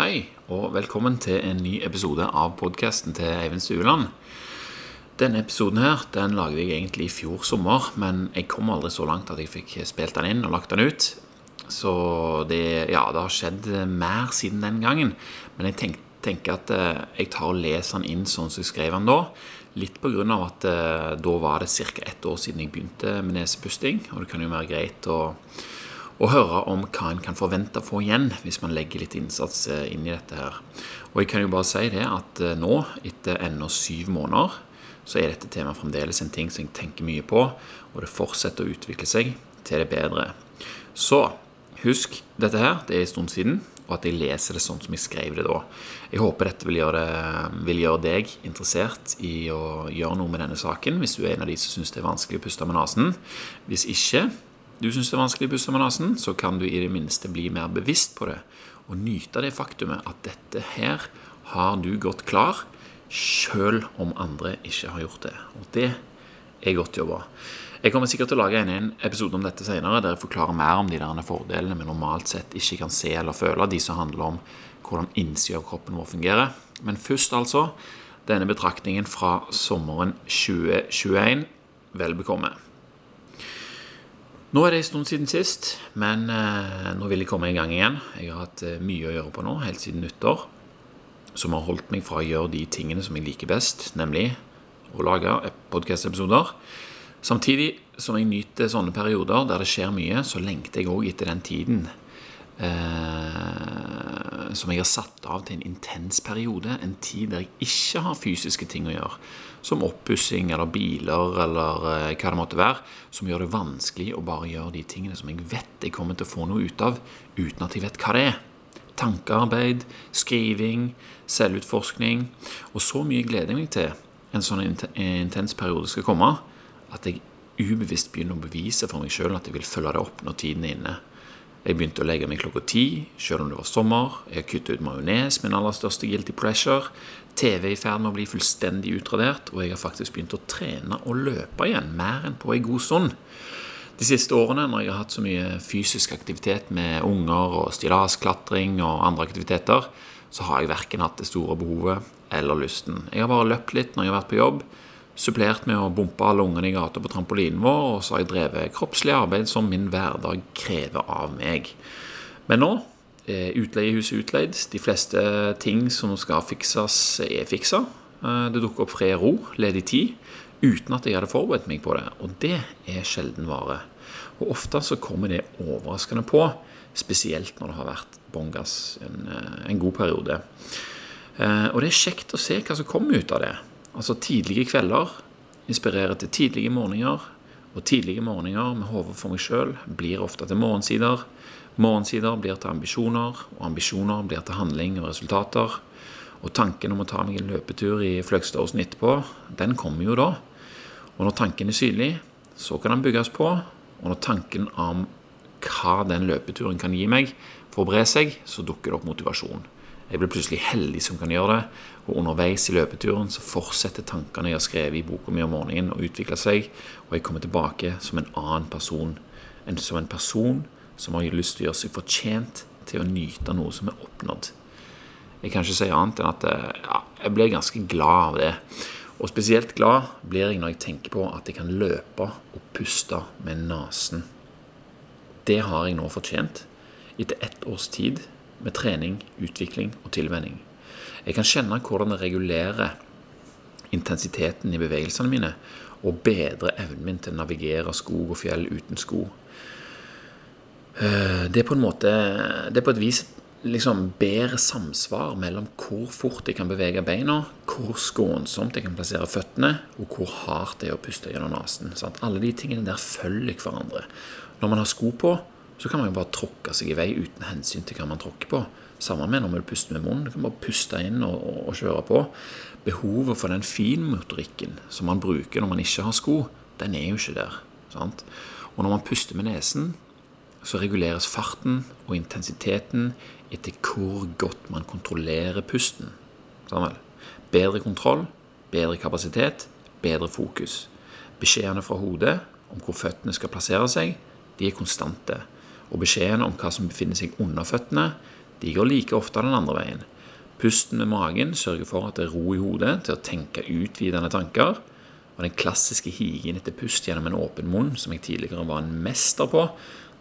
Hei, og velkommen til en ny episode av podkasten til Eivind Stueland. Denne episoden her, den lagde jeg egentlig i fjor sommer, men jeg kom aldri så langt at jeg fikk spilt den inn og lagt den ut. Så det, ja, det har skjedd mer siden den gangen. Men jeg tenk, tenker at eh, jeg tar og leser den inn sånn som jeg skrev den da. Litt av at eh, da var det ca. ett år siden jeg begynte med nesepusting. Og det kan jo være greit å og høre om hva en kan forvente å få igjen hvis man legger litt innsats eh, inn i dette her. Og jeg kan jo bare si det at eh, nå, etter ennå syv måneder, så er dette temaet fremdeles en ting som jeg tenker mye på, og det fortsetter å utvikle seg til det bedre. Så husk dette her, det er en stund siden, og at jeg leser det sånn som jeg skrev det da. Jeg håper dette vil gjøre, det, vil gjøre deg interessert i å gjøre noe med denne saken, hvis du er en av de som syns det er vanskelig å puste med nesen. Hvis ikke, du syns det er vanskelig å puste med nesen, så kan du i det minste bli mer bevisst på det og nyte det faktumet at dette her har du gått klar, sjøl om andre ikke har gjort det. Og det er godt jobba. Jeg kommer sikkert til å lage en, episode om dette senere, der jeg forklarer mer om de der fordelene vi normalt sett ikke kan se eller føle, de som handler om hvordan innsida av kroppen vår fungerer. Men først, altså, denne betraktningen fra sommeren 2021. Vel bekomme. Nå er det en stund siden sist, men eh, nå vil jeg komme i gang igjen. Jeg har hatt eh, mye å gjøre på nå, helt siden nyttår, som har holdt meg fra å gjøre de tingene som jeg liker best, nemlig å lage podkast-episoder. Samtidig som jeg nyter sånne perioder der det skjer mye, så lengter jeg òg etter den tiden eh, som jeg har satt av til en intens periode. En tid der jeg ikke har fysiske ting å gjøre. Som oppussing eller biler eller eh, hva det måtte være. Som gjør det vanskelig å bare gjøre de tingene som jeg vet jeg kommer til å få noe ut av, uten at jeg vet hva det er. Tankearbeid, skriving, selvutforskning. Og så mye gleder jeg meg til en sånn intens periode skal komme, at jeg ubevisst begynner å bevise for meg sjøl at jeg vil følge det opp når tiden er inne. Jeg begynte å legge meg klokka ti, selv om det var sommer. Jeg kuttet ut majones, min aller største guilty pressure. TV er i ferd med å bli fullstendig utradert, og jeg har faktisk begynt å trene og løpe igjen, mer enn på en god stund. De siste årene, når jeg har hatt så mye fysisk aktivitet med unger og stillasklatring og andre aktiviteter, så har jeg verken hatt det store behovet eller lysten. Jeg har bare løpt litt når jeg har vært på jobb, supplert med å bumpe alle i gata på trampolinen vår, og så har jeg drevet kroppslig arbeid som min hverdag krever av meg. Men nå er utleiehuset utleid. De fleste ting som skal fikses, er fiksa. Eh, det dukker opp fred og ro, ledig tid, uten at jeg hadde forberedt meg på det. Og det er sjelden vare. Og ofte så kommer det overraskende på, spesielt når det har vært bånn gass en, eh, en god periode. Eh, og det er kjekt å se hva som kommer ut av det. Altså tidlige kvelder inspirerer til tidlige morgener. Og tidlige morgener med hodet for meg sjøl blir ofte til morgensider. Morgensider blir til ambisjoner, og ambisjoner blir til handling og resultater. Og tanken om å ta meg en løpetur i Fløgstadåsen etterpå, den kommer jo da. Og når tanken er synlig, så kan den bygges på. Og når tanken om hva den løpeturen kan gi meg, får bre seg, så dukker det opp motivasjon. Jeg blir plutselig heldig som kan gjøre det, og underveis i løpeturen så fortsetter tankene jeg har skrevet i boka mi om morgenen å utvikle seg, og jeg kommer tilbake som en annen person. En, som en person som har lyst til å gjøre seg fortjent til å nyte noe som er oppnådd. Jeg kan ikke si annet enn at eh, ja, jeg blir ganske glad av det. Og spesielt glad blir jeg når jeg tenker på at jeg kan løpe og puste med nesen. Det har jeg nå fortjent. Etter ett års tid med trening, utvikling og tilvenning. Jeg kan kjenne hvordan det regulerer intensiteten i bevegelsene mine og bedre evnen min til å navigere skog og fjell uten sko. Eh, det er på en måte Det er på et vis liksom bedre samsvar mellom hvor fort jeg kan bevege beina, hvor skånsomt jeg kan plassere føttene, og hvor hardt det er å puste gjennom nesen. Alle de tingene der følger hverandre. Når man har sko på, så kan man jo bare tråkke seg i vei uten hensyn til hva man tråkker på. Sammen med når vi puster med munnen. Du kan bare puste inn og, og, kjøre på. Behovet for den finmotorikken som man bruker når man ikke har sko, den er jo ikke der. Sant? Og når man puster med nesen, så reguleres farten og intensiteten etter hvor godt man kontrollerer pusten. Sammen. Bedre kontroll, bedre kapasitet, bedre fokus. Beskjedene fra hodet om hvor føttene skal plassere seg, de er konstante og beskjedene om hva som befinner seg under føttene, de går like ofte den andre veien. Pusten med magen sørger for at det er ro i hodet til å tenke utvidende tanker. Og den klassiske higen etter pust gjennom en åpen munn, som jeg tidligere var en mester på,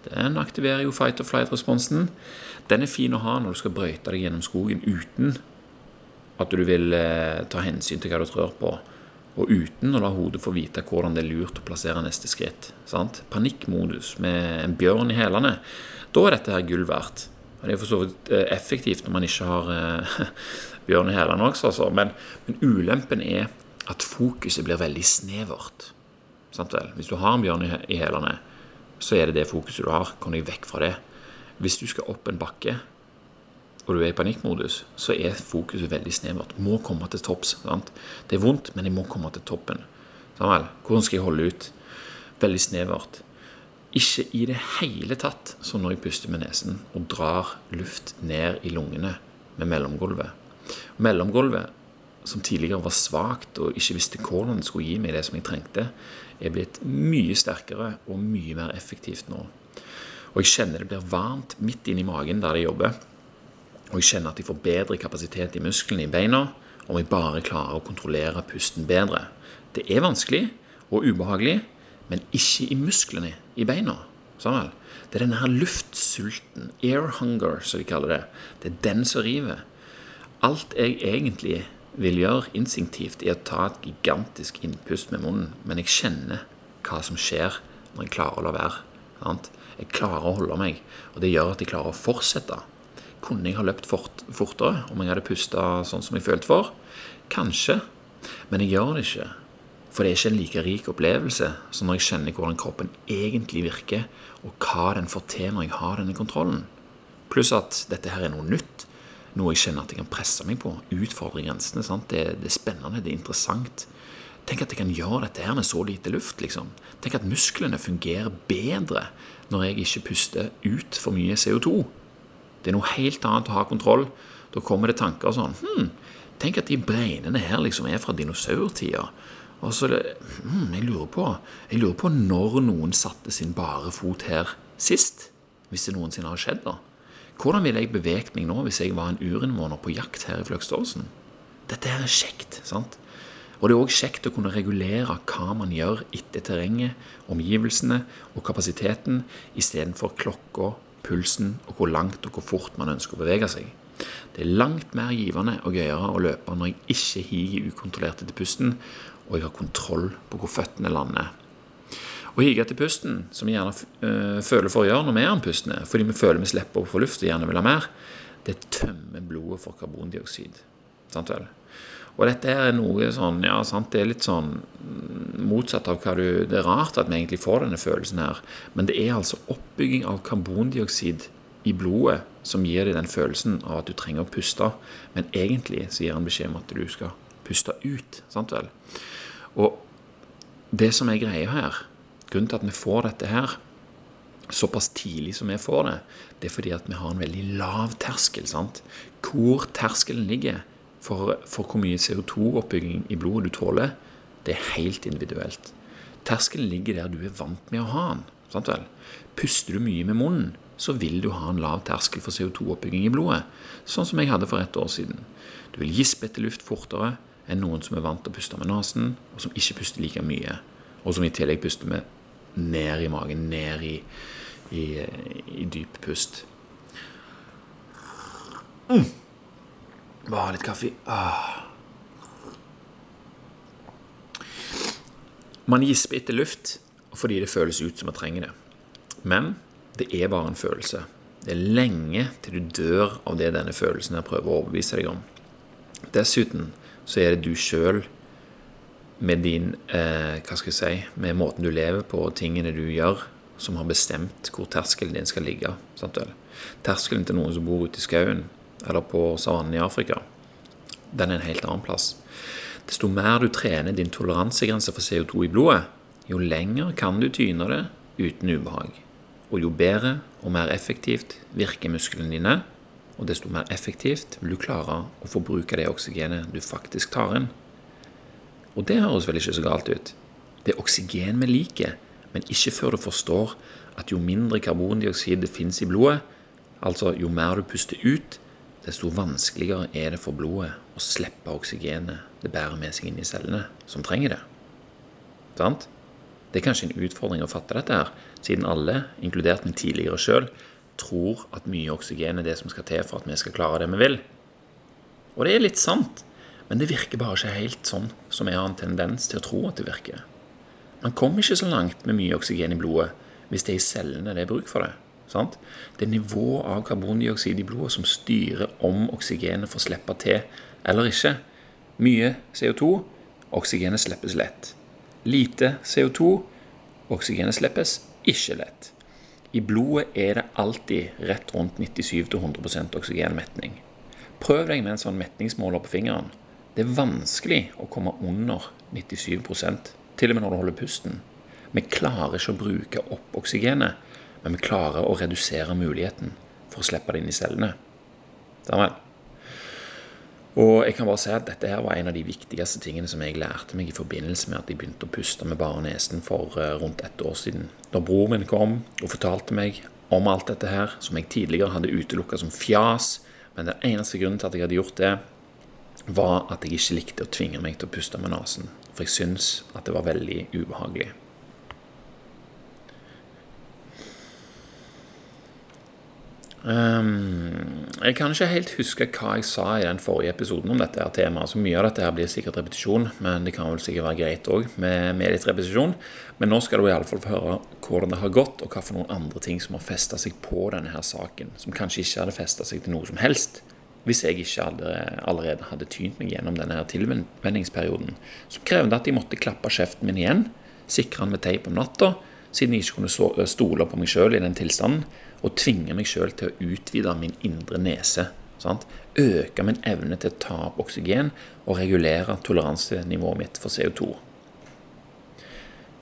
den aktiverer jo fight or flight-responsen. Den er fin å ha når du skal brøyte deg gjennom skogen uten at du vil eh, ta hensyn til hva du trør på, og uten å la hodet få vite hvordan det er lurt å plassere neste skritt. Sant? Panikkmodus med en bjørn i hælene. Da er dette her gull verdt. Og Det er for så vidt eh, effektivt når man ikke har eh, bjørn i hælene også, altså. men, men, ulempen er at fokuset blir veldig snevert. Sant vel? Hvis du har en bjørn i hælene, så er det det fokuset du har. Kom deg vekk fra det. Hvis du skal opp en bakke, og du er i panikkmodus, så er fokuset veldig snevert. Må komme til topps. Sant? Det er vondt, men jeg må komme til toppen. Sånn Hvordan skal jeg holde ut? Veldig snevert. Ikke i det hele tatt som når jeg puster med nesen og drar luft ned i lungene med mellomgulvet. Mellomgulvet, som tidligere var svakt og ikke visste hvordan det skulle gi meg det som jeg trengte, er blitt mye sterkere og mye mer effektivt nå. Og jeg kjenner det blir varmt midt inni magen der jeg jobber. Og jeg kjenner at jeg får bedre kapasitet i musklene i beina om jeg bare klarer å kontrollere pusten bedre. Det er vanskelig og ubehagelig, men ikke i musklene i beina. Sånn Det er denne her luftsulten, air hunger, som de kaller det. Det er den som river. Alt jeg egentlig vil gjøre instinktivt, er å ta et gigantisk innpust med munnen, men jeg kjenner hva som skjer når jeg klarer å la være. Sant? Jeg klarer å holde meg, og det gjør at jeg klarer å fortsette. Kunne jeg ha løpt fort, fortere om jeg hadde pusta sånn som jeg følte for? Kanskje, men jeg gjør det ikke. For det er ikke en like rik opplevelse som når jeg kjenner hvordan kroppen egentlig virker, og hva den får til når jeg har denne kontrollen. Pluss at dette her er noe nytt. Noe jeg kjenner at jeg kan presse meg på. Utfordre grensene. Det, det, er spennende, det er interessant. Tenk at jeg kan gjøre dette her med så lite luft. liksom. Tenk at musklene fungerer bedre når jeg ikke puster ut for mye CO2. Det er noe helt annet å ha kontroll. Da kommer det tanker sånn hm, Tenk at de breinene her liksom er fra dinosaurtida. Og så mm, jeg, lurer på, jeg lurer på når noen satte sin bare fot her sist. Hvis det noensinne har skjedd, da. Hvordan ville jeg beveget meg nå hvis jeg var en urinnvåner på jakt her i Fløgståsen? Dette her er kjekt. sant? Og det er òg kjekt å kunne regulere hva man gjør etter terrenget, omgivelsene og kapasiteten, istedenfor klokka, pulsen og hvor langt og hvor fort man ønsker å bevege seg. Det er langt mer givende og gøyere å løpe når jeg ikke higer ukontrollert etter pusten, og jeg har kontroll på hvor føttene lander. Å hige etter pusten, som vi gjerne øh, føler for å gjøre når vi er andpustne, fordi vi føler vi slipper å få luft og gjerne vil ha mer, det tømmer blodet for karbondioksid. Sant vel? Og dette er noe sånn, ja, sant, det er litt sånn mm, motsatt av hva du Det er rart at vi egentlig får denne følelsen her, men det er altså oppbygging av karbondioksid i blodet som gir deg den følelsen av at du trenger å puste, men egentlig så gir han beskjed om at du skal puste ut. sant vel? Og det som er greia her, grunnen til at vi får dette her såpass tidlig som vi får det, det er fordi at vi har en veldig lav terskel. sant? Hvor terskelen ligger for, for hvor mye CO2-oppbygging i blodet du tåler, det er helt individuelt. Terskelen ligger der du er vant med å ha den. sant vel? Puster du mye med munnen, så vil du ha en lav terskel for CO2-oppbygging i blodet, sånn som jeg hadde for et år siden. Du vil gispe etter luft fortere, enn noen som er vant til å puste med nesen, og som ikke puster like mye. Og som i tillegg puster med ned i magen, ned i, i, i dyp pust. Mm. Bare litt kaffe. Ah. Man gisper etter luft fordi det føles ut som man trenger det. Men det er bare en følelse. Det er lenge til du dør av det denne følelsen her prøver å overbevise deg om. Dessuten så er det du sjøl med din eh, Hva skal jeg si Med måten du lever på og tingene du gjør, som har bestemt hvor terskelen din skal ligge. Sant vel? Terskelen til noen som bor ute i skauen eller på savannen i Afrika, den er en helt annen plass. Desto mer du trener din toleransegrense for CO2 i blodet, jo lenger kan du tyne det uten ubehag. Og jo bedre og mer effektivt virker musklene dine, og desto mer effektivt vil du klare å forbruke det oksygenet du faktisk tar inn. Og det høres vel ikke så galt ut. Det er oksygen vi liker, men ikke før du forstår at jo mindre karbondioksid det finnes i blodet, Altså, jo mer du puster ut, desto vanskeligere er det for blodet å slippe oksygenet det bærer med seg inn i cellene som trenger det. Sant? Det er kanskje en utfordring å fatte dette her, siden alle, inkludert meg tidligere sjøl, tror at mye oksygen er det som skal til for at vi skal klare det vi vil. Og det er litt sant, men det virker bare ikke helt sånn som jeg har en tendens til å tro at det virker. Man kommer ikke så langt med mye oksygen i blodet hvis det er i cellene det er bruk for det. Sant? Det er nivået av karbondioksid i blodet som styrer om oksygenet får slippe til eller ikke. Mye CO2 oksygenet slippes lett. Lite CO2 oksygenet slippes ikke lett. I blodet er det alltid rett rundt 97-100 oksygenmetning. Prøv deg med en sånn metningsmåler på fingeren. Det er vanskelig å komme under 97% til og med når du holder pusten. Vi klarer ikke å bruke opp oksygenet, men vi klarer å redusere muligheten for å slippe det inn i cellene. Sammen. Og jeg kan bare si at dette her var en av de viktigste tingene som jeg lærte meg i forbindelse med at jeg begynte å puste med bare nesen for eh, rundt ett år siden. Da broren min kom og fortalte meg om alt dette her, som jeg tidligere hadde utelukka som fjas, men den eneste grunnen til at jeg hadde gjort det, var at jeg ikke likte å tvinge meg til å puste med nesen. For jeg syns at det var veldig ubehagelig. Um, jeg kan ikke helt huske hva jeg sa i den forrige episoden om dette her temaet. Så mye av dette her blir sikkert repetisjon, men det kan vel sikkert være greit òg med, med, litt repetisjon. Men nå skal du iallfall få høre hvordan det har gått, og hva for noen andre ting som har festa seg på denne her saken, som kanskje ikke hadde festa seg til noe som helst hvis jeg ikke allerede, allerede hadde tynt meg gjennom denne her tilvenningsperioden, som krevde at jeg måtte klappe kjeften min igjen, sikre den med teip om natta, siden jeg ikke kunne stole på meg sjøl i den tilstanden og tvinge meg sjøl til å utvide min indre nese. Sant? Øke min evne til å ta opp oksygen og regulere toleransenivået mitt for CO2.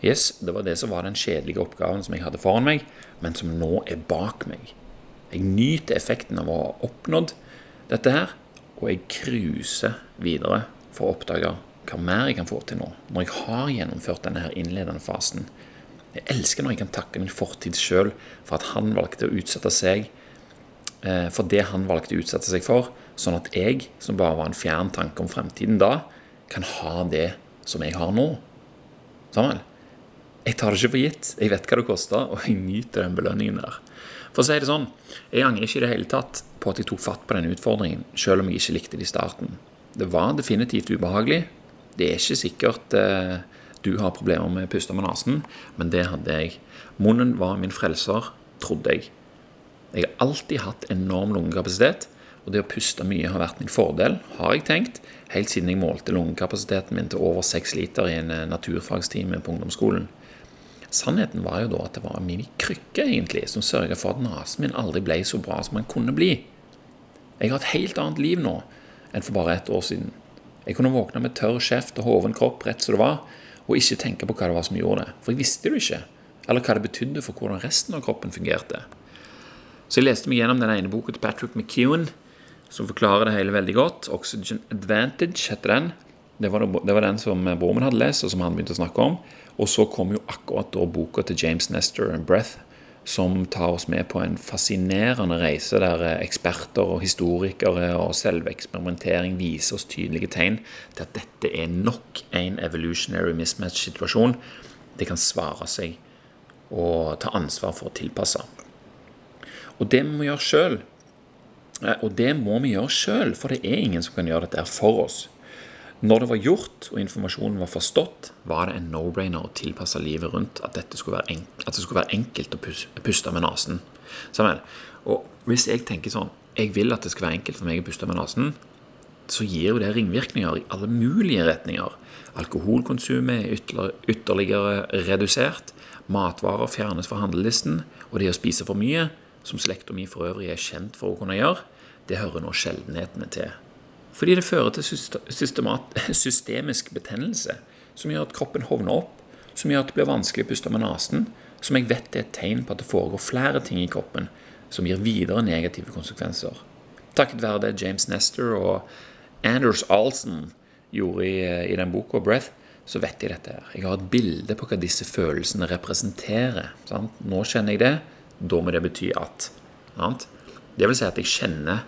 Yes, Det var det som var den kjedelige oppgaven som jeg hadde foran meg, men som nå er bak meg. Jeg nyter effekten av å ha oppnådd dette her, og jeg cruiser videre for å oppdage hva mer jeg kan få til nå, når jeg har gjennomført denne her innledende fasen jeg elsker når jeg kan takke min fortid sjøl for at han valgte å utsette seg eh, for det han valgte å utsette seg for, sånn at jeg, som bare var en fjern tanke om fremtiden da, kan ha det som jeg har nå. Samuel, Jeg tar det ikke for gitt. Jeg vet hva det koster, og jeg nyter den belønningen der. For å si det sånn, jeg angrer ikke i det hele tatt på at jeg tok fatt på denne utfordringen, selv om jeg ikke likte det i starten. Det var definitivt ubehagelig. Det er ikke sikkert eh, du har problemer med å puste med nesen, men det hadde jeg. Munnen var min frelser, trodde jeg. Jeg har alltid hatt enorm lungekapasitet, og det å puste mye har vært min fordel, har jeg tenkt, helt siden jeg målte lungekapasiteten min til over seks liter i en eh, naturfagstime på ungdomsskolen. Sannheten var jo da at det var min krykke egentlig som sørga for at nesen min aldri ble så bra som den kunne bli. Jeg har et helt annet liv nå enn for bare et år siden. Jeg kunne våkne med tørr kjeft og hoven kropp rett som det var, og ikke tenke på hva det var som gjorde det. For jeg visste det ikke. Eller hva det betydde for hvordan resten av kroppen fungerte. Så jeg leste meg gjennom den ene boka til Patrick McEwan, som forklarer det hele veldig godt. 'Oxygen Advantage' heter den. Det var, det, var den som broren hadde lest, og som han begynte å snakke om. Og så kom jo akkurat da boka til James Nestor, 'Breath', som tar oss med på en fascinerende reise der eksperter og historikere og selveksperimentering viser oss tydelige tegn til at dette er nok en evolutionary mismatch-situasjon det kan svare seg og ta ansvar for å tilpasse. Og det må vi gjøre sjøl. Og det må vi gjøre sjøl, for det er ingen som kan gjøre dette for oss. Når det var gjort og informasjonen var forstått, var det en no-brainer å tilpasse livet rundt at, skulle at, det skulle være enkelt å puste med nesen. Og hvis jeg tenker sånn Jeg vil at det skal være enkelt for meg å puste med nesen, så gir jo det ringvirkninger i alle mulige retninger. Alkoholkonsumet er ytterligere redusert. Matvarer fjernes fra handlelisten. Og det å spise for mye, som slekta mi for øvrig er kjent for å kunne gjøre, det hører nå sjeldenhetene til. Fordi det fører til systemisk betennelse, som gjør at kroppen hovner opp, som gjør at det blir vanskelig å puste med nesen, som jeg vet er et tegn på at det foregår flere ting i kroppen som gir videre negative konsekvenser. Takket være det James Nestor og Anders Alson gjorde i, i den boka, 'Breath', så vet jeg dette. her. Jeg har et bilde på hva disse følelsene representerer. Sant? Nå kjenner jeg det. Da må det bety at. Sant? Det vil si at jeg kjenner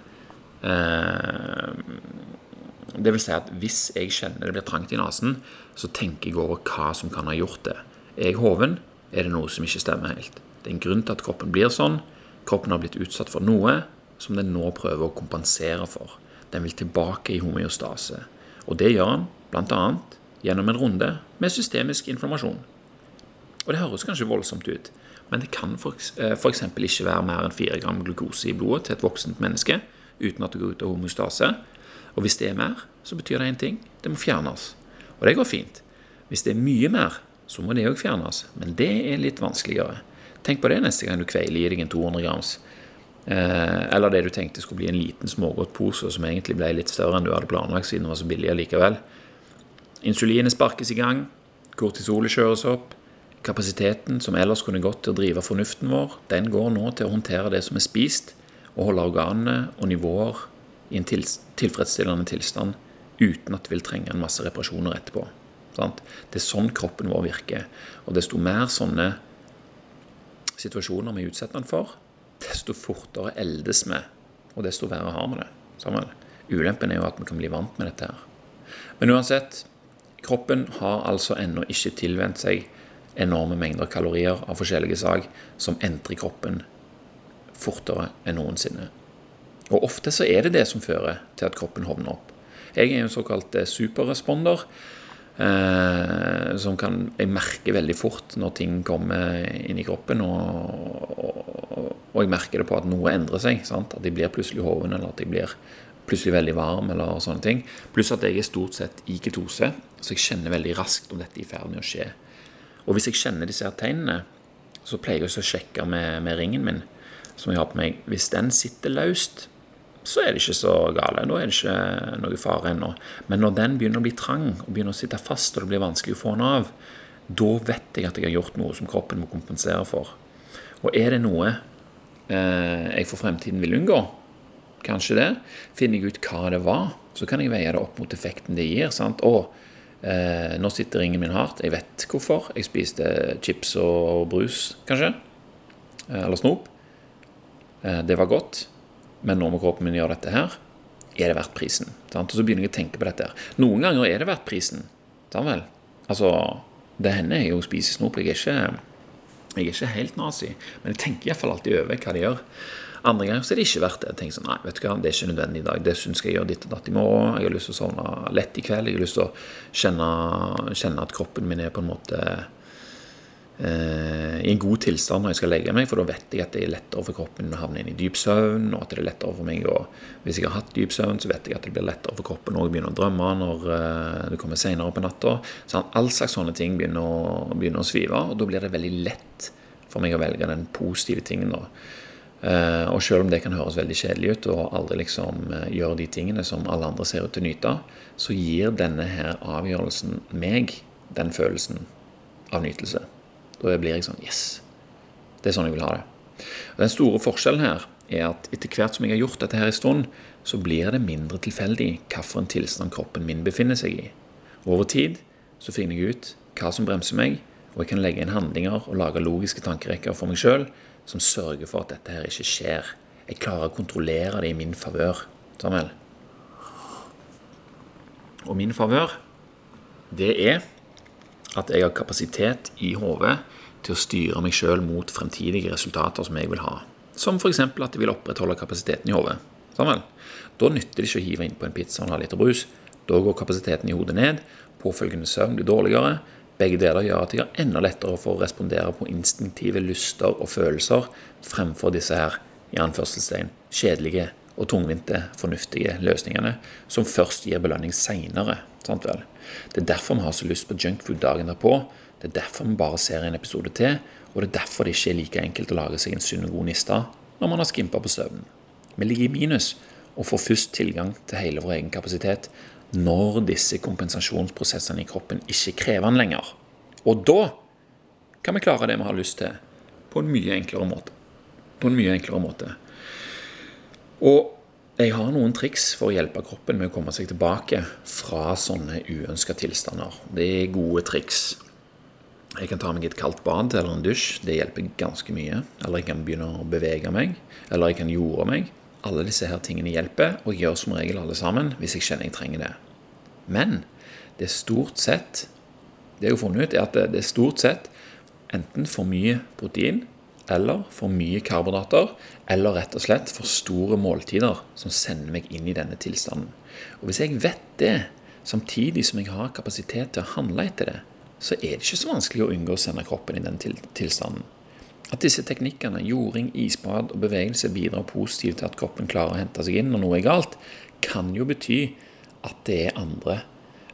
Det vil si at hvis jeg kjenner det blir trangt i nesen, så tenker jeg over hva som kan ha gjort det. Er jeg hoven, er det noe som ikke stemmer helt. Det er en grunn til at kroppen blir sånn. Kroppen har blitt utsatt for noe som den nå prøver å kompensere for. Den vil tilbake i homeostase. Og det gjør den bl.a. gjennom en runde med systemisk inflammasjon. Og det høres kanskje voldsomt ut, men det kan f.eks. ikke være mer enn 4 gram glukose i blodet til et voksent menneske uten at det går ut av homostase. Og hvis det er mer, så betyr det én ting det må fjernes. Og det går fint. Hvis det er mye mer, så må det òg fjernes. Men det er litt vanskeligere. Tenk på det neste gang du kveiler i deg en 200 grams. Eh, eller det du tenkte skulle bli en liten smågodtpose, som egentlig ble litt større enn du hadde planlagt siden det var så billig likevel. Insulinet sparkes i gang, kortisolet kjøres opp, Kapasiteten som ellers kunne gått til å drive fornuften vår, den går nå til å håndtere det som er spist, og holde organene og nivåer i en tilfredsstillende tilstand uten at det vil trenge en masse reparasjoner etterpå. Det er sånn kroppen vår virker. Og desto mer sånne situasjoner vi utsetter den for, desto fortere eldes vi, og desto verre har vi det. Sammen. Ulempen er jo at vi kan bli vant med dette her. Men uansett, kroppen har altså ennå ikke tilvent seg enorme mengder kalorier av forskjellige slag som entrer kroppen fortere enn noensinne. Og ofte så er det det som fører til at kroppen hovner opp. Jeg er en såkalt eh, superresponder. Eh, som kan Jeg merker veldig fort når ting kommer inn i kroppen. Og, og, og jeg merker det på at noe endrer seg. Sant? At jeg blir plutselig hoven, eller at jeg blir plutselig veldig varm, eller sånne ting. Pluss at jeg er stort sett i ketose, så jeg kjenner veldig raskt om dette er i ferd med å skje. Og hvis jeg kjenner disse tegnene, så pleier jeg også å sjekke med, med, ringen min som jeg har på meg. Hvis den sitter løst, så er det ikke så gale. Da er det ikke noe fare ennå. Men når den begynner å bli trang og begynner å sitte fast, og det blir vanskelig å få den av, da vet jeg at jeg har gjort noe som kroppen må kompensere for. Og er det noe eh, jeg for fremtiden vil unngå, kanskje det, finner jeg ut hva det var, så kan jeg veie det opp mot effekten det gir. sant? Og Eh, nå sitter ringen min hardt. Jeg vet hvorfor. Jeg spiste chips og brus, kanskje. Eh, eller snop. Eh, det var godt. Men nå må kroppen min gjøre dette her. Er det verdt prisen? Og så begynner jeg å tenke på dette. her. Noen ganger er det verdt prisen. Sant vel? Altså, det hender jeg jo spiser snop. Jeg er ikke, jeg er ikke helt nazi. Men jeg tenker iallfall alltid over hva de gjør. Andre ganger så er det ikke verdt det. Jeg tenker sånn, nei, vet du hva, det er ikke nødvendig i dag. Det syns jeg gjør ditt og datt i morgen. Jeg har lyst til å sovne lett i kveld. Jeg har lyst til å kjenne, kjenne at kroppen min er på en måte i en god tilstand når jeg skal legge meg, for da vet jeg at det er lettere for kroppen å havne inn i dyp søvn, og at det er lettere for meg å Hvis jeg har hatt dyp søvn, så vet jeg at det blir lettere for kroppen å begynne å drømme når eh, det kommer senere på natta. Sånn, all slags sånne ting begynner å, begynner å svive, og da blir det veldig lett for meg å velge den positive tingen. da Uh, og selv om det kan høres veldig kjedelig ut og aldri liksom gjøre de tingene som alle andre ser ut til å nyte, så gir denne her avgjørelsen meg den følelsen av nytelse. Da blir jeg sånn Yes! Det er sånn jeg vil ha det. Og den store forskjellen her er at etter hvert som jeg har gjort dette her en stund, så blir det mindre tilfeldig hvilken tilstand kroppen min befinner seg i. Over tid så finner jeg ut hva som bremser meg, og jeg kan legge inn handlinger og lage logiske tankerekker for meg sjøl som sørger for at dette her ikke skjer. Jeg klarer å kontrollere det i min favør. Samuel. Og min favør, det er at jeg har kapasitet i hodet til å styre meg sjøl mot fremtidige resultater som jeg vil ha. Som f.eks. at jeg vil opprettholde kapasiteten i hodet. Sammen. Da nytter det ikke å hive inn på en pizza og en halv liter brus. Da går kapasiteten i hodet ned, påfølgende søvn blir dårligere, begge deler gjør at jeg har enda lettere for å respondere på instinktive lyster og følelser fremfor disse her i anførselstegn, kjedelige og tungvinte, fornuftige løsningene som først gir belønning seinere. Det er derfor vi har så lyst på junkfood dagen derpå. Det er derfor vi bare ser en episode til, og det er derfor det ikke er like enkelt å lage seg en sunn og god niste når man har skimpa på søvnen. Vi ligger i minus og får først tilgang til hele vår egen kapasitet når disse kompensasjonsprosessene i kroppen ikke krever den lenger. Og da kan vi klare det vi har lyst til, på en mye enklere måte. På en mye enklere måte. Og jeg har noen triks for å hjelpe kroppen med å komme seg tilbake fra sånne uønska tilstander. Det er gode triks. Jeg kan ta meg et kaldt bad eller en dusj. Det hjelper ganske mye. Eller jeg kan begynne å bevege meg. Eller jeg kan jorde meg. alle disse her tingene hjelper, og jeg gjør som regel alle sammen hvis jeg kjenner jeg trenger det. Men det er stort sett Det jeg har funnet ut, er at det er stort sett enten for mye protein eller for mye karbohydrater, eller rett og slett for store måltider som sender meg inn i denne tilstanden. Og Hvis jeg vet det, samtidig som jeg har kapasitet til å handle etter det, så er det ikke så vanskelig å unngå å sende kroppen i den tilstanden. At disse teknikkene, jording, isbad og bevegelse, bidrar positivt til at kroppen klarer å hente seg inn når noe er galt, kan jo bety at det er andre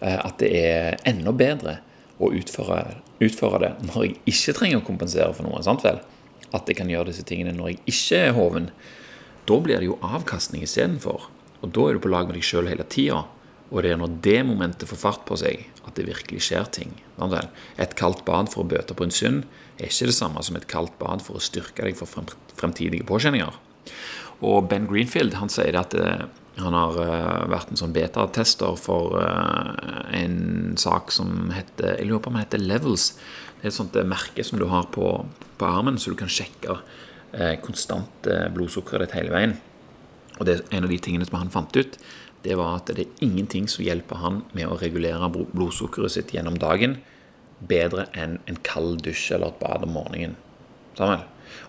eh, At det er enda bedre å utføre, utføre det når jeg ikke trenger å kompensere for noe. sant vel? At jeg kan gjøre disse tingene når jeg ikke er hoven. Da blir det jo avkastning istedenfor. Og da er du på lag med deg sjøl hele tida. Og det er når det momentet får fart på seg, at det virkelig skjer ting. Et kaldt bad for å bøte på en synd er ikke det samme som et kaldt bad for å styrke deg for fremtidige påkjenninger. Og Ben Greenfield han sier at eh, han har eh, vært en sånn betatester for eh, en sak som heter Jeg lurer på om heter Levels. Et sånt merke som du har på, på armen, så du kan sjekke konstant blodsukkeret ditt hele veien. Og det en av de tingene som han fant ut, det var at det er ingenting som hjelper han med å regulere blodsukkeret sitt gjennom dagen bedre enn en kald dusj eller et bad om morgenen. Sammen.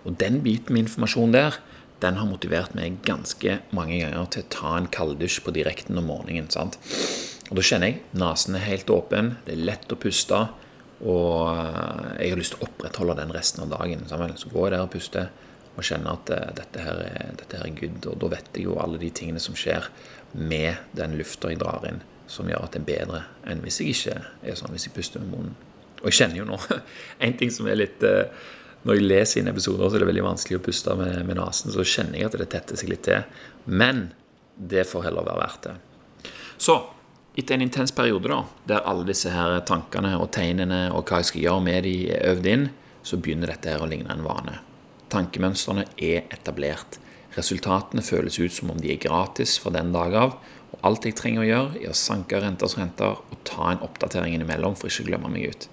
Og den biten med informasjon der, den har motivert meg ganske mange ganger til å ta en kalddusj på direkten om morgenen. sant? Og da kjenner jeg nesen er helt åpen, det er lett å puste, og eh, jeg har lyst til å opprettholde den resten av dagen. Så går jeg der og puster og kjenner at uh, dette, her er, dette her er good. Og da vet jeg jo alle de tingene som skjer med den lufta jeg drar inn, som gjør at det er bedre enn hvis jeg ikke er sånn, hvis jeg puster med munnen. Og jeg kjenner jo nå En ting som er litt eh, Når jeg leser inn episoder, så er det veldig vanskelig å puste med, med nesen. Så kjenner jeg at det tetter seg litt til. Men det får heller være verdt det. Så etter en intens periode da, der alle disse her tankene og tegnene og hva jeg skal gjøre med de er øvd inn, så begynner dette her å ligne en vane. Tankemønstrene er etablert. Resultatene føles ut som om de er gratis fra den dag av. Og alt jeg trenger å gjøre, er å sanke renters renter og ta en oppdatering innimellom for ikke å glemme meg ut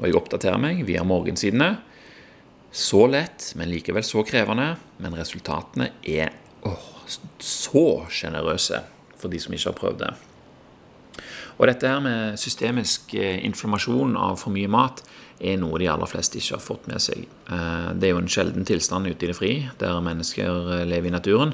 og jeg oppdaterer meg via morgensidene. Så lett, men likevel så krevende. Men resultatene er åh, så sjenerøse for de som ikke har prøvd det. Og dette her med systemisk eh, inflammasjon av for mye mat er noe de aller fleste ikke har fått med seg. Eh, det er jo en sjelden tilstand ute i det fri, der mennesker eh, lever i naturen.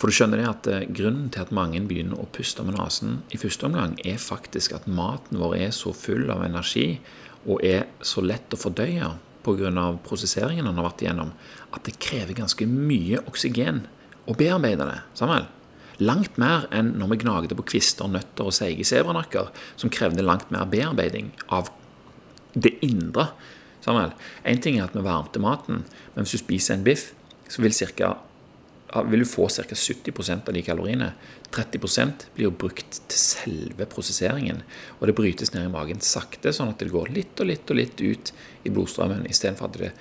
For du skjønner det at Grunnen til at mange begynner å puste med nesen i første omgang, er faktisk at maten vår er så full av energi og er så lett å fordøye pga. prosesseringen han har vært igjennom, at det krever ganske mye oksygen å bearbeide det. Samuel. Langt mer enn når vi gnagde på kvister, nøtter og seige sebranakker, som krevde langt mer bearbeiding av det indre. En ting er at vi varmte maten, men hvis du spiser en biff, så vil cirka, vil du få ca. 70% av de kaloriene. 30% blir jo brukt til selve prosesseringen. Og det brytes ned i magen sakte, sånn at det går litt og litt og litt ut i blodstrømmen. Istedenfor at det,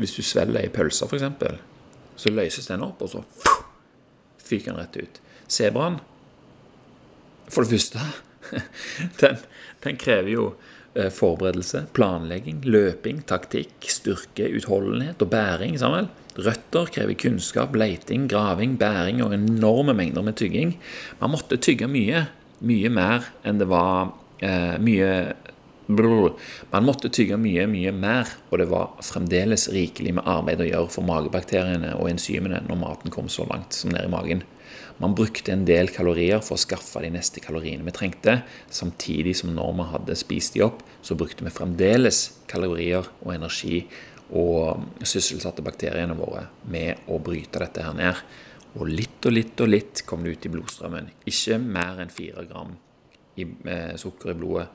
hvis du svelger ei pølse, f.eks., så løses den opp, og så fyker den rett ut. Sebraen, for det første, den, den krever jo eh, forberedelse, planlegging, løping, taktikk, styrke, utholdenhet og bæring. Sammen. Røtter krever kunnskap, leiting, graving, bæring og enorme mengder med tygging. Man måtte tygge mye, mye mer enn det var eh, mye brr. Man måtte tygge mye, mye mer, og det var fremdeles rikelig med arbeid å gjøre for magebakteriene og enzymene når maten kom så langt som ned i magen. Man brukte en del kalorier for å skaffe de neste kaloriene vi trengte, samtidig som når vi hadde spist de opp, så brukte vi fremdeles kalorier og energi og sysselsatte bakteriene våre med å bryte dette her ned. Og litt og litt og litt kom det ut i blodstrømmen. Ikke mer enn fire gram i, eh, sukker i blodet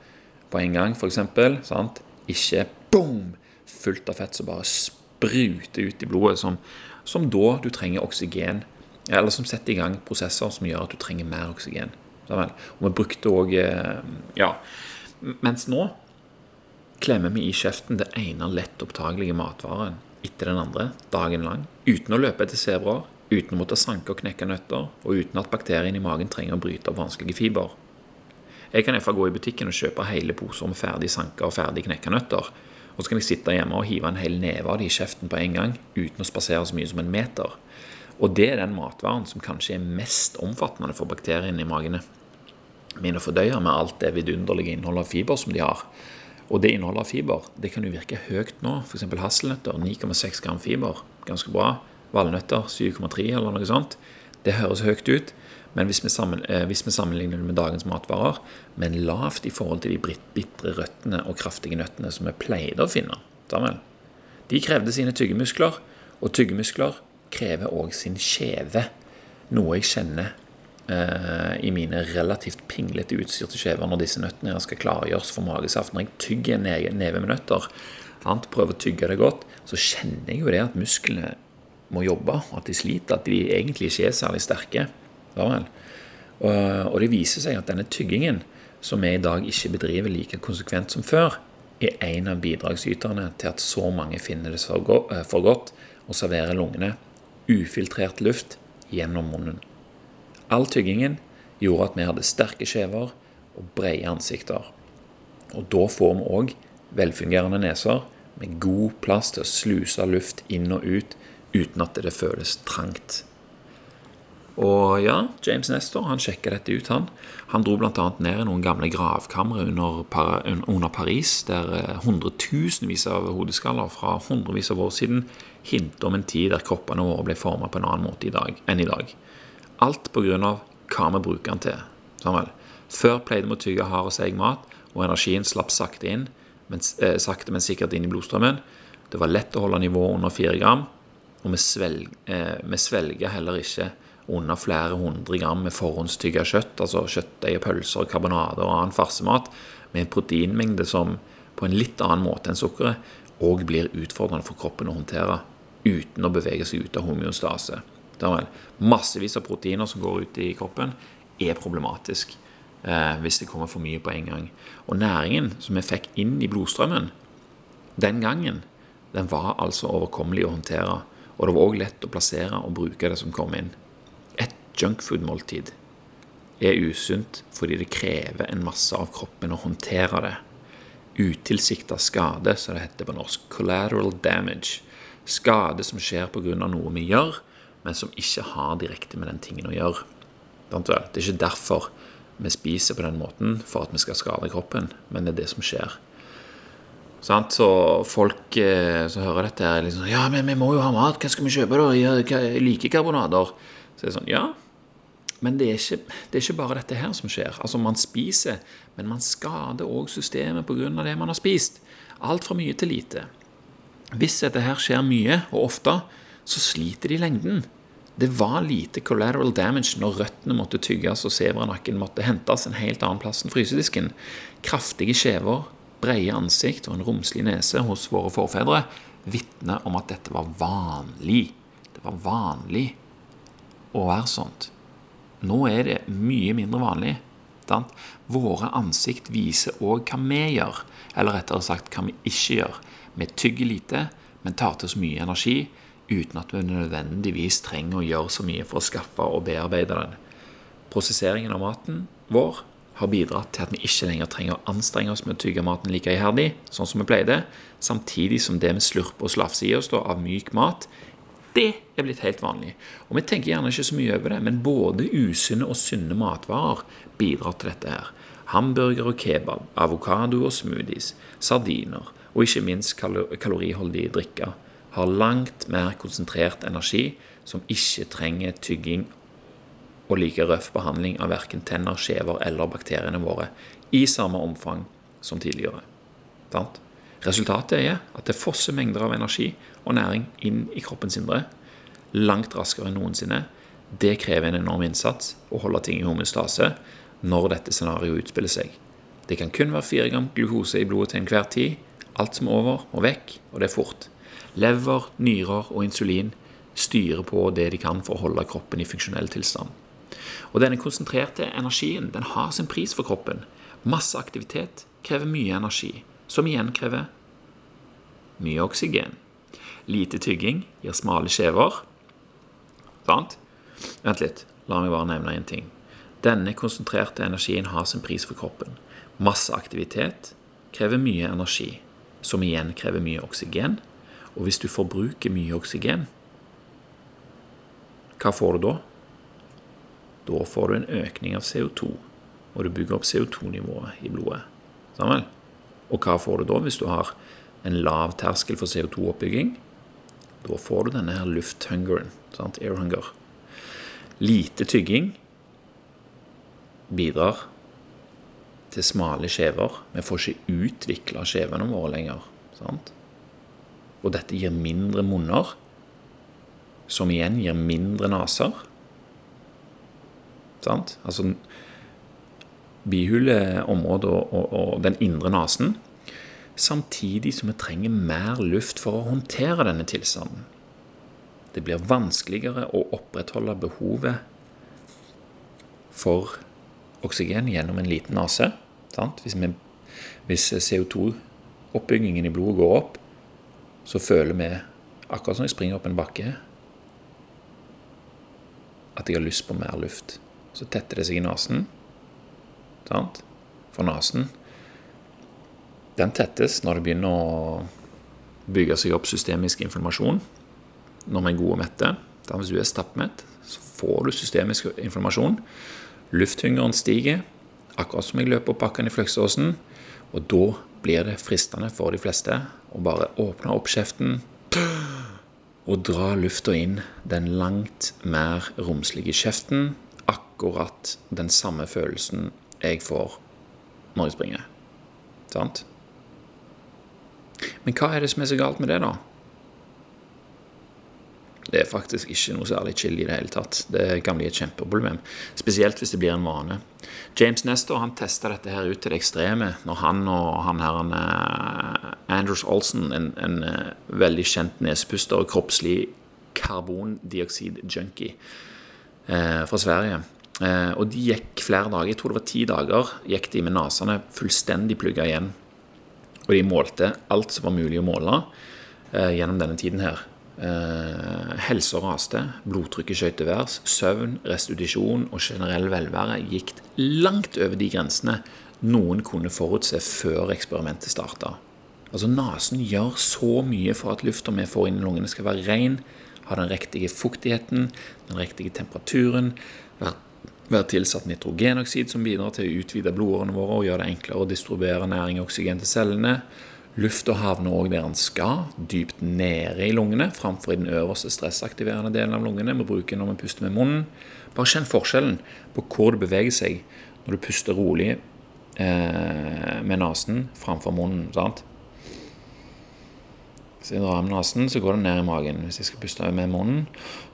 på en gang, f.eks. Ikke boom! Fullt av fett som bare spruter ut i blodet, som, som, da du trenger oksygen. Eller som setter i gang prosesser som gjør at du trenger mer oksygen. Og vi brukte òg eh, Ja. Mens nå klemmer vi i kjeften det ene lett opptagelige matvaren etter den andre dagen lang, uten å løpe etter sebraer, uten å måtte sanke og knekke nøtter, og uten at bakteriene i magen trenger å bryte opp vanskelige fiber. Jeg kan iallfall gå i butikken og kjøpe hele poser med ferdig sanka og ferdig knekka nøtter, og så kan jeg sitte hjemme og hive en hel neve av de i kjeften på en gang, uten å spasere så mye som en meter. Og det er den matvaren som kanskje er mest omfattende for bakteriene i magene mine å fordøye med alt det vidunderlige innholdet av fiber som de har. Og det innholdet av fiber det kan jo virke høyt nå. F.eks. hasselnøtter 9,6 gram fiber. Ganske bra. Valnøtter 7,3 eller noe sånt. Det høres høyt ut. Men hvis vi, sammen, eh, hvis vi, sammenligner det med dagens matvarer, men lavt i forhold til de bitre røttene og kraftige nøttene som vi pleide å finne sammen. De krevde sine tyggemuskler, og tyggemuskler krever òg sin kjeve. Noe jeg kjenner eh, i mine relativt pinglete utstyrte kjever når disse nøttene skal klargjøres for magesaft. Når jeg tygger en neve med nøtter, sant, prøver å tygge det godt, så kjenner jeg jo det at musklene må jobbe, at de sliter. At de egentlig ikke er særlig sterke. Og, og det viser seg at denne tyggingen, som vi i dag ikke bedriver like konsekvent som før, er en av bidragsyterne til at så mange finner det eh, for godt å servere lungene ufiltrert luft gjennom munnen. All tyggingen gjorde at vi hadde sterke kjever og brede ansikter. Og da får vi òg velfungerende neser med god plass til å sluse luft inn og ut uten at det føles trangt. Og ja, James Nestor han sjekker dette ut, han. Han dro bl.a. ned i noen gamle gravkamre under, under, Paris, der eh, hundretusenvis av hodeskaller fra hundrevis av år siden hinter om en tid der kroppene våre ble formet på en annen måte i dag, enn i dag. Alt pga. hva vi bruker den til. Samuel. Før pleide vi å tygge hard og seig mat, og energien slapp sakte inn, men, eh, sakte, men sikkert inn i blodstrømmen. Det var lett å holde nivået under fire gram, og vi, svelg, eh, vi svelger heller ikke under flere hundre gram med forhåndstygga kjøtt, altså kjøttdeig, pølser, karbonade og annen farsemat, med en proteinmengde som på en litt annen måte enn sukkeret òg blir utfordrende for kroppen å håndtere uten å bevege seg ut av homeostase. Massevis av proteiner som går ut i kroppen, er problematisk eh, hvis det kommer for mye på en gang. Og næringen som vi fikk inn i blodstrømmen den gangen, den var altså overkommelig å håndtere. Og det var òg lett å plassere og bruke det som kom inn junkfood-måltid er usunt fordi det krever en masse av kroppen å håndtere det. Utilsikta skade, som det heter på norsk. Collateral damage. Skade som skjer pga. noe vi gjør, men som ikke har direkte med den tingen å gjøre. Det er ikke derfor vi spiser på den måten for at vi skal skade kroppen, men det er det som skjer. Så folk eh, som hører dette, er liksom Ja, men vi må jo ha mat. Hva skal vi kjøpe, da? Jeg liker karbonader. Så det er sånn Ja, men det er, ikke, det er, ikke, bare dette her som skjer. Altså Man spiser, men man skader òg systemet pga. det man har spist. Alt fra mye til lite. Hvis dette her skjer mye og ofte, så sliter de i lengden. Det var lite collateral damage når røttene måtte tygges og sebranakken måtte hentes en helt annen plass enn frysedisken. Kraftige kjever, brede ansikt og en romslig nese hos våre forfedre vitner om at dette var vanlig. Det var vanlig å være sånt. Nå er det mye mindre vanlig. Sant? Våre ansikt viser òg hva vi gjør, eller rettere sagt hva vi ikke gjør. Vi tygger lite, men tar til oss mye energi uten at vi nødvendigvis trenger å gjøre så mye for å skaffe og bearbeide den. Prosesseringen av maten vår har bidratt til at vi ikke lenger trenger å anstrenge oss med å tygge maten like iherdig, sånn som vi pleide, samtidig som det vi slurper og slafser i oss av myk mat, det er blitt helt vanlig. Og vi tenker gjerne ikke så mye over det, men både usunne og sunne matvarer bidrar til dette her. Hamburger og kebab, avokado og smoothies, sardiner og ikke minst kaloriholdige drikker har langt mer konsentrert energi som ikke trenger tygging og like røff behandling av verken tenner, skjever eller bakteriene våre i samme omfang som tidligere. Resultatet er at det fosser mengder av energi og næring inn i kroppens indre langt raskere enn noensinne. Det krever en enorm innsats å holde ting i homostase når dette scenarioet utspiller seg. Det kan kun være fire gram glukose i blodet til enhver tid. Alt som er over, må vekk, og det er fort. Lever, nyrer og insulin styrer på det de kan for å holde kroppen i funksjonell tilstand. Og Denne konsentrerte energien den har sin pris for kroppen. Masse aktivitet krever mye energi, som igjen krever mye oksygen. Lite tygging gir smale skjever. Sant? Vent litt, la meg bare nevne én ting. Denne konsentrerte energien har sin pris for kroppen. Masse aktivitet krever mye energi, som igjen krever mye oksygen. Og hvis du forbruker mye oksygen, hva får du da? Da får du en økning av CO2, og du bygger opp CO2-nivået i blodet. Sammen? Og hva får du da hvis du har en lav terskel for CO2-oppbygging? Da får du denne her lufthungeren, sant? air hunger. Lite tygging bidrar til smale skjever. Vi får ikke utvikla skjevene våre lenger. Sant? Og dette gir mindre munner, som igjen gir mindre neser. Sant? Altså bihuleområdet og, og, og den indre nesen. Samtidig som vi trenger mer luft for å håndtere denne tilstanden. Det blir vanskeligere å opprettholde behovet for oksygen gjennom en liten nese. Hvis, hvis CO2-oppbyggingen i blodet går opp, så føler vi, akkurat som jeg springer opp en bakke, at jeg har lyst på mer luft. Så tetter det seg i nesen. For nesen den tettes når det begynner å bygge seg opp systemisk informasjon når vi er gode og mette. Da hvis du er stappmett, så får du systemisk inflammasjon. Lufthungeren stiger, akkurat som jeg løper opp bakken i Fløksåsen. Og da blir det fristende for de fleste å bare åpne opp kjeften og dra lufta inn den langt mer romslige kjeften. Akkurat den samme følelsen jeg får når jeg springer. Sant? Men hva er det som er så galt med det, da? Det er faktisk ikke noe særlig chill i det hele tatt. Det kan bli et kjempeproblem. Spesielt hvis det blir en vane. James Nestor han testa dette her ut til det ekstreme når han og han her han, uh, Andrews Olsen, en, en uh, veldig kjent nesepuster og kroppslig karbondioksid-junkie uh, fra Sverige Og de gikk flere dager, jeg tror det var ti dager, gikk de med nesene fullstendig plugga igjen. Og de målte alt som var mulig å måle gjennom denne tiden her. Eh, helse raste, blodtrykket skjøt til værs, søvn, restitusjon og generell velvære gikk langt over de grensene noen kunne forutse før eksperimentet starta. Altså Nesen gjør så mye for at lufta vi får inn i lungene, skal være ren, ha den riktige fuktigheten, den riktige temperaturen, være, være tilsatt nitrogenoksid, som bidrar til å utvide blodårene våre og gjøre det enklere å distribuere næring og oksygen til cellene. Lufta havner òg der den skal, dypt nede i lungene, framfor i den øverste stressaktiverende delen av lungene. Vi bruker når vi puster med munnen. Bare kjenn forskjellen på hvor det beveger seg når du puster rolig eh, med nesen framfor munnen. sant? Hvis jeg drar med nesen, så går det ned i magen. Hvis jeg skal puste med munnen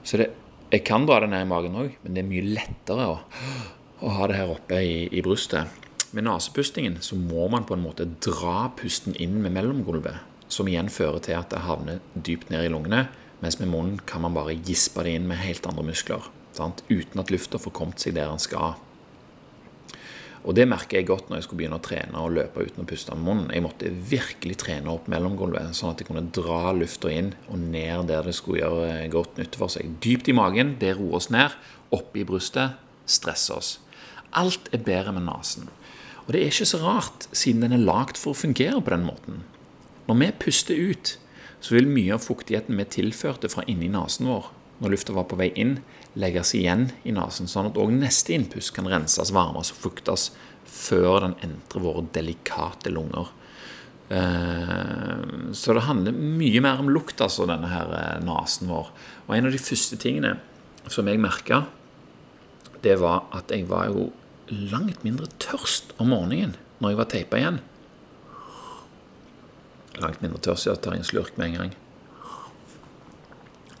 så er det, Jeg kan dra det ned i magen òg, men det er mye lettere å, å ha det her oppe i, i brystet. Med nesepustingen så må man på en måte dra pusten inn med mellomgulvet, som igjen fører til at det havner dypt ned i lungene, mens med munnen kan man bare gispe det inn med helt andre muskler, sant? uten at lufta får kommet seg der den skal. Og Det merker jeg godt når jeg skulle begynne å trene og løpe uten å puste med munnen. Jeg måtte virkelig trene opp mellomgulvet, sånn at jeg kunne dra lufta inn og ned der det skulle gjøre godt nytte for seg. Dypt i magen, det roer oss ned. Opp i brystet stresser oss. Alt er bedre med nesen. Og det er ikke så rart, siden den er lagd for å fungere på den måten. Når vi puster ut, så vil mye av fuktigheten vi tilførte fra inni nesen vår, når lufta var på vei inn, legges igjen i nesen, sånn at òg neste innpust kan renses, varmes og fuktes før den entrer våre delikate lunger. Eh, så det handler mye mer om lukt, altså, denne her eh, nesen vår. Og en av de første tingene som jeg merka, det var at jeg var jo langt mindre tørst om morgenen når jeg var teipa igjen. Langt mindre tørst. Jeg tar en slurk med en gang.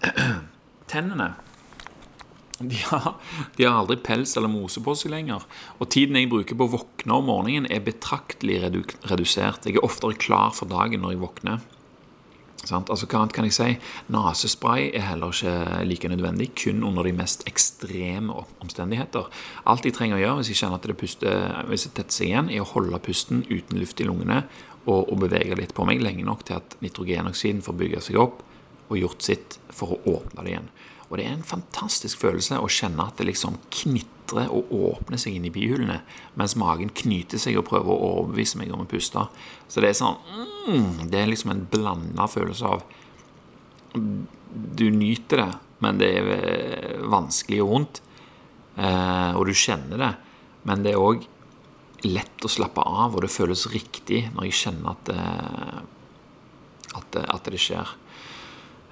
Tennene de har, de har, aldri pels eller mose på seg lenger. Og tiden jeg bruker på å våkne om morgenen, er betraktelig redusert. Jeg er oftere klar for dagen når jeg våkner. Altså, hva annet kan jeg si? Nesespray er heller ikke like nødvendig, kun under de mest ekstreme omstendigheter. Alt jeg trenger å gjøre hvis jeg kjenner at det puster, hvis jeg tetter seg igjen, er å holde pusten uten luft i lungene og, og bevege litt på meg lenge nok til at nitrogenoksiden får bygge seg opp og gjort sitt for å åpne det igjen. Og det er en fantastisk følelse å kjenne at det liksom knitrer og åpner seg inn i bihulene, mens magen knyter seg og prøver å overbevise meg om å puste. Så det er sånn mm, Det er liksom en blanda følelse av Du nyter det, men det er eh, vanskelig og vondt. Eh, og du kjenner det. Men det er òg lett å slappe av, og det føles riktig når jeg kjenner at det, at at det skjer.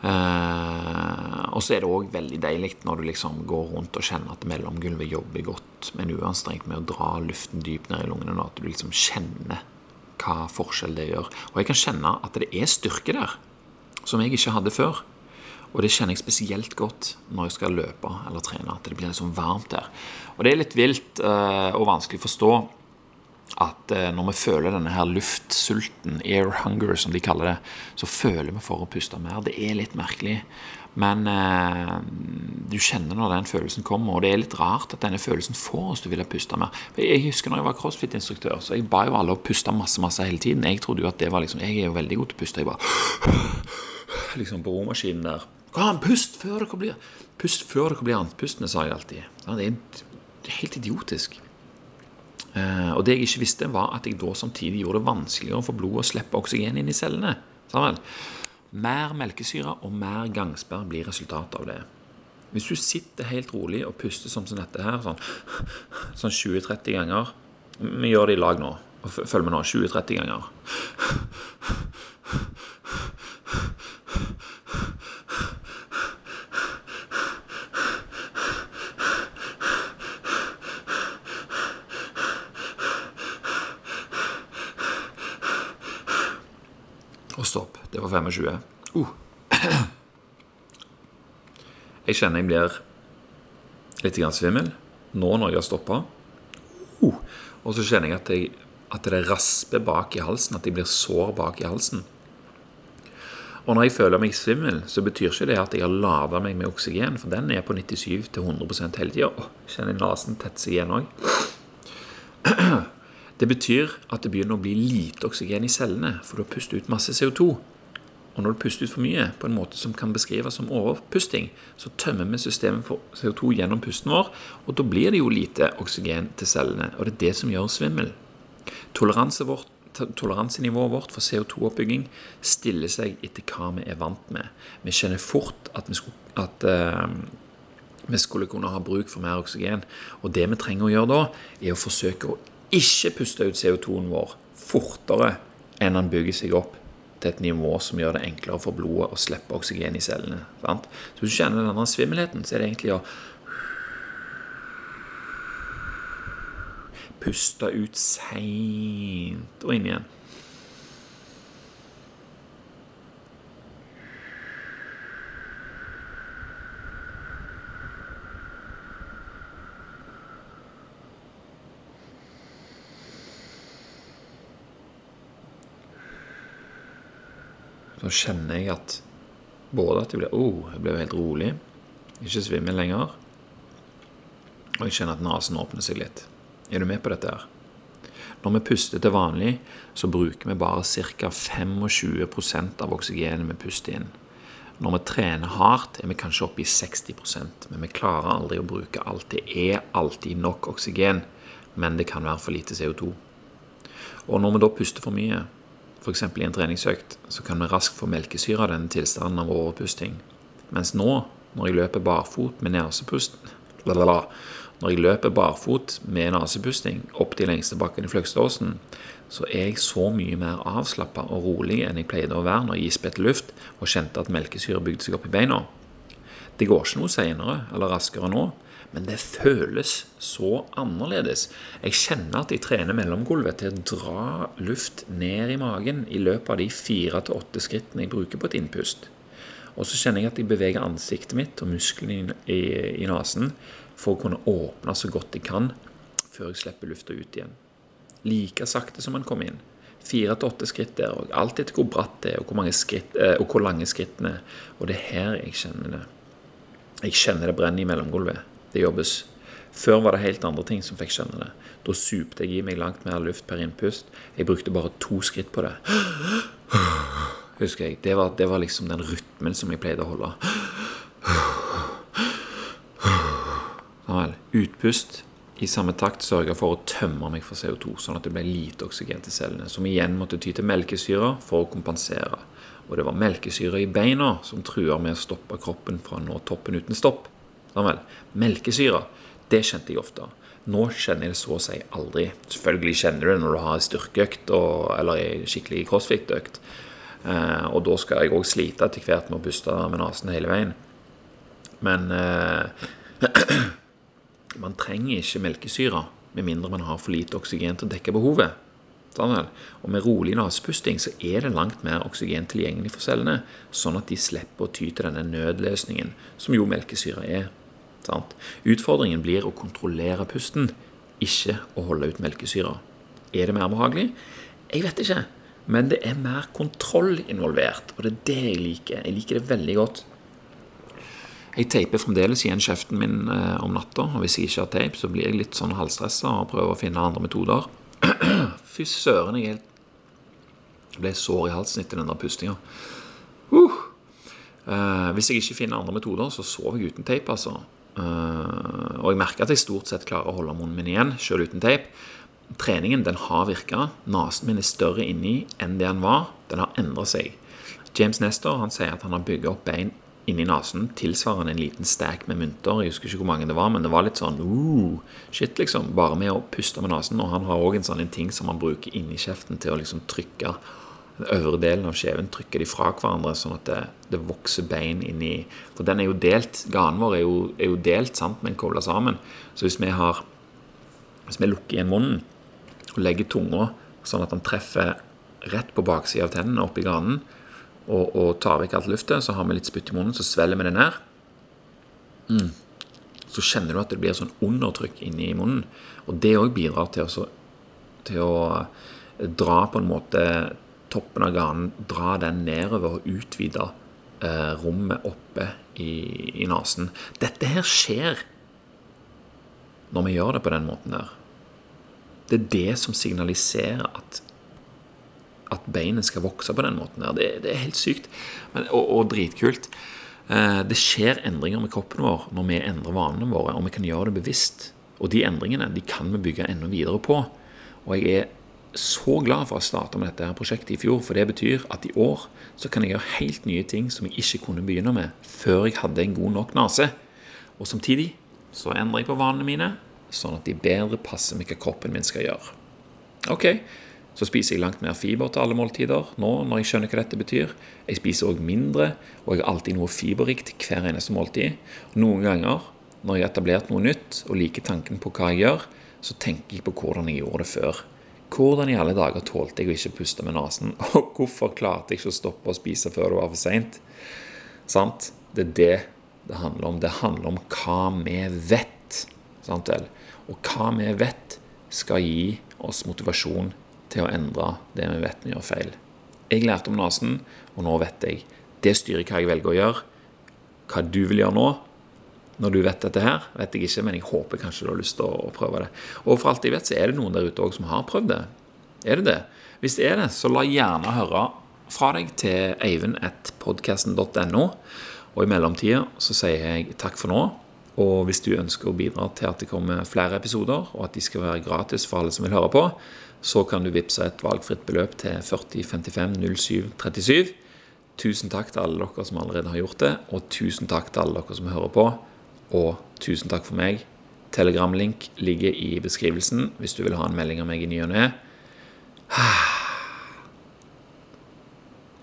Eh, og så er det òg veldig deilig når du liksom går rundt og kjenner at mellomgulvet jobber godt, men uanstrengt med å dra luften dypt ned i lungene, og at du liksom kjenner hva forskjell det gjør. Og jeg kan kjenne at det er styrke der, som jeg ikke hadde før. Og det kjenner jeg spesielt godt når jeg skal løpe eller trene. At det blir liksom varmt der. Og det er litt vilt eh, og vanskelig å forstå at uh, når vi føler denne her luftsulten, air hunger som de kaller det, så føler vi for å puste mer. Det er litt merkelig. Men eh, du kjenner når den følelsen kommer, og det er litt rart at denne følelsen får oss til å ville puste mer. Jeg husker når jeg var crossfit-instruktør, så jeg ba jo alle å puste masse masse hele tiden. Jeg trodde jo at det var liksom Jeg er jo veldig god til å puste. Jeg bare Liksom på romaskinen der. Kom pust før dere blir Pust før dere blir andpustne, sa jeg alltid. Det er helt idiotisk. Eh, og det jeg ikke visste, var at jeg da samtidig gjorde det vanskeligere for blodet å slippe oksygen inn i cellene. Sammen. Mer melkesyre og mer gangsperr blir resultatet av det. Hvis du sitter helt rolig og puster som sånn dette her, sånn, sånn 20-30 ganger Vi gjør det i lag nå. Følg med nå. 20-30 ganger. Og stopp. Det var 25. Uh. Jeg kjenner jeg blir litt svimmel nå når jeg har stoppa. Uh. Og så kjenner jeg at, jeg at, det rasper bak i halsen, at jeg blir sår bak i halsen. Og når jeg føler meg svimmel, så betyr ikke det at jeg har lada meg med oksygen, for den er på 97-100 hele tida. Kjenner nesen tette seg igjen òg. Det betyr at det begynner å bli lite oksygen i cellene, for du har pustet ut masse CO2. Og når du puster ut for mye, på en måte som kan beskrives som overpusting, så tømmer vi systemet for CO2 gjennom pusten vår, og da blir det jo lite oksygen til cellene. Og det er det som gjør svimmel. Toleranse vårt, toleransenivået vårt for CO2-oppbygging stiller seg etter hva vi er vant med. Vi kjenner fort at vi skulle, at, uh, vi skulle kunne ha bruk for mer oksygen. Og det vi trenger å gjøre da, er å forsøke å ikke puste ut CO2-en vår fortere enn han bygger seg opp til et nivå som gjør det enklere for blodet å slippe oksygen i cellene. Sant? Så hvis du kjenner denne svimmelheten, så er det egentlig å puste ut seint og inn igjen. Så kjenner jeg at både at jeg blir oh, jeg blir helt rolig, ikke svimmel lenger, og jeg kjenner at nesen åpner seg litt. Er du med på dette her? Når vi puster til vanlig, så bruker vi bare ca. 25% av oksygenet vi puster inn. Når vi trener hardt, er vi kanskje oppe i 60% men vi klarer aldri å bruke alt. Det er alltid nok oksygen, men det kan være for lite CO2. Og når vi da puster for mye, f.eks. i en treningsøkt, så kan vi raskt få melkesyre av denne tilstanden av overpusting. Mens nå, når jeg løper barfot med nesepust Når jeg løper barfot med nesepusting opp de lengste bakkene i Fløgstadåsen, så er jeg så mye mer avslappa og rolig enn jeg pleide å være når jeg ispetter luft og kjente at melkesyre bygde seg opp i beina. Det går ikke noe senere eller raskere nå, men det føles så annerledes. Jeg kjenner at jeg trener mellomgulvet til å dra luft ned i magen i løpet av de fire til åtte skrittene jeg bruker på et innpust. Og så kjenner jeg at jeg beveger ansiktet mitt og musklene i, i, nesen for å kunne åpne så godt jeg kan før jeg slipper lufta ut igjen. Like sakte som man kom inn. Fire til åtte skritt der òg. Alt etter hvor bratt det er, og hvor, skritt, eh, og hvor lange skrittene er. Og det er her jeg kjenner det. Jeg kjenner det brenner i mellomgulvet det jobbes. Før var det helt andre ting som fikk skjønne det. Da supte jeg i meg langt mer luft per innpust. Jeg brukte bare to skritt på det. Husker jeg. Det var, det var liksom den rytmen som jeg pleide å holde. Utpust i samme takt sørga for å tømme meg for CO2, sånn at det ble lite oksygen til cellene, som igjen måtte ty til melkesyre for å kompensere. Og det var melkesyre i beina som trua med å stoppe kroppen fra å nå toppen uten stopp. Melkesyre, det kjente jeg ofte. Nå kjenner jeg det så å si aldri. Selvfølgelig kjenner du det når du har styrkeøkt styrkeøkt eller skikkelig crossfit-økt. Eh, og da skal jeg òg slite etter hvert med å puste med nesen hele veien. Men eh, man trenger ikke melkesyre med mindre man har for lite oksygen til å dekke behovet. Sånn og med rolig nesepusting så er det langt mer oksygen tilgjengelig for cellene, sånn at de slipper å ty til denne nødløsningen som jo melkesyre er. Sant? Utfordringen blir å kontrollere pusten, ikke å holde ut melkesyra. Er det mer behagelig? Jeg vet ikke. Men det er mer kontroll involvert, og det er det jeg liker. Jeg liker det veldig godt. Jeg teiper fremdeles igjen kjeften min eh, om natta, og hvis jeg ikke har teip, så blir jeg litt sånn halvstressa og prøver å finne andre metoder. Fy søren, jeg ble sår i halsen etter den der pustinga. Uh. Uh, hvis jeg ikke finner andre metoder, så sover jeg uten teip, altså. Uh, og jeg merker at jeg stort sett klarer å holde munnen min igjen, sjøl uten teip. Treningen den har virka. Nesen min er større inni enn det den var. Den har endra seg. James Nestor han sier at han har bygga opp bein inni nesen tilsvarende en liten stack med mynter. Jeg husker ikke hvor mange det var, men det var litt sånn uh, shit, liksom. Bare med å puste med nesen. Og han har òg en sånn en ting som han bruker inni kjeften til å liksom trykke øvre delen av kjeven trykker de fra hverandre, sånn at det, det vokser bein inni For den er jo delt. Ganen vår er jo, er jo delt, sant, men kobla sammen. Så hvis vi har Hvis vi lukker igjen munnen og legger tunga sånn at den treffer rett på baksida av tennene oppi ganen, og, og tar vekk alt luftet, så har vi litt spytt i munnen, så svelger vi det ned. Mm. Så kjenner du at det blir sånn undertrykk inni munnen. Og det òg bidrar til å, til å dra på en måte toppen av ganen, dra den nedover og utvide eh, rommet oppe i, i nesen. Dette her skjer når vi gjør det på den måten der. Det er det som signaliserer at at beinet skal vokse på den måten. der. Det, det er helt sykt Men, og, og, dritkult. Eh, det skjer endringer med kroppen vår når vi endrer vanene våre, og vi kan gjøre det bevisst. Og de endringene de kan vi bygge enda videre på. Og jeg er så glad for å starte med dette prosjektet i fjor, for det betyr at i år så kan jeg gjøre helt nye ting som jeg ikke kunne begynne med før jeg hadde en god nok nese. Og samtidig så endrer jeg på vanene mine, sånn at de bedre passer med hva kroppen min skal gjøre. Ok, så spiser jeg langt mer fiber til alle måltider nå når jeg skjønner hva dette betyr. Jeg spiser òg mindre, og jeg har alltid noe fiberrikt hver eneste måltid. Noen ganger når jeg har etablert noe nytt og liker tanken på hva jeg gjør, så tenker jeg på hvordan jeg gjorde det før. Hvordan i alle dager tålte jeg å ikke puste med nesen? Og hvorfor klarte jeg ikke å stoppe å spise før det var for seint? Sant? Det er det det handler om. Det handler om hva vi vet. Sant vel? Og hva vi vet, skal gi oss motivasjon til å endre det vi vet vi gjør feil. Jeg lærte om nesen, og nå vet jeg. Det styrer hva jeg velger å gjøre. Hva du vil gjøre nå, når du vet dette her, vet jeg ikke, men jeg håper kanskje du har lyst til å prøve det. Og for alt jeg vet, så er det noen der ute òg som har prøvd det. Er det det? Hvis det er det, så la gjerne høre fra deg til eivind.podkasten.no. Og i mellomtida så sier jeg takk for nå. Og hvis du ønsker å bidra til at det kommer flere episoder, og at de skal være gratis for alle som vil høre på, så kan du vippse et valgfritt beløp til 40 55 07 37. Tusen takk til alle dere som allerede har gjort det, og tusen takk til alle dere som hører på. Og tusen takk for meg. Telegramlink ligger i beskrivelsen hvis du vil ha en melding av meg i ny og ne.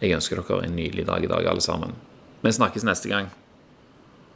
Jeg ønsker dere en nydelig dag i dag, alle sammen. Vi snakkes neste gang.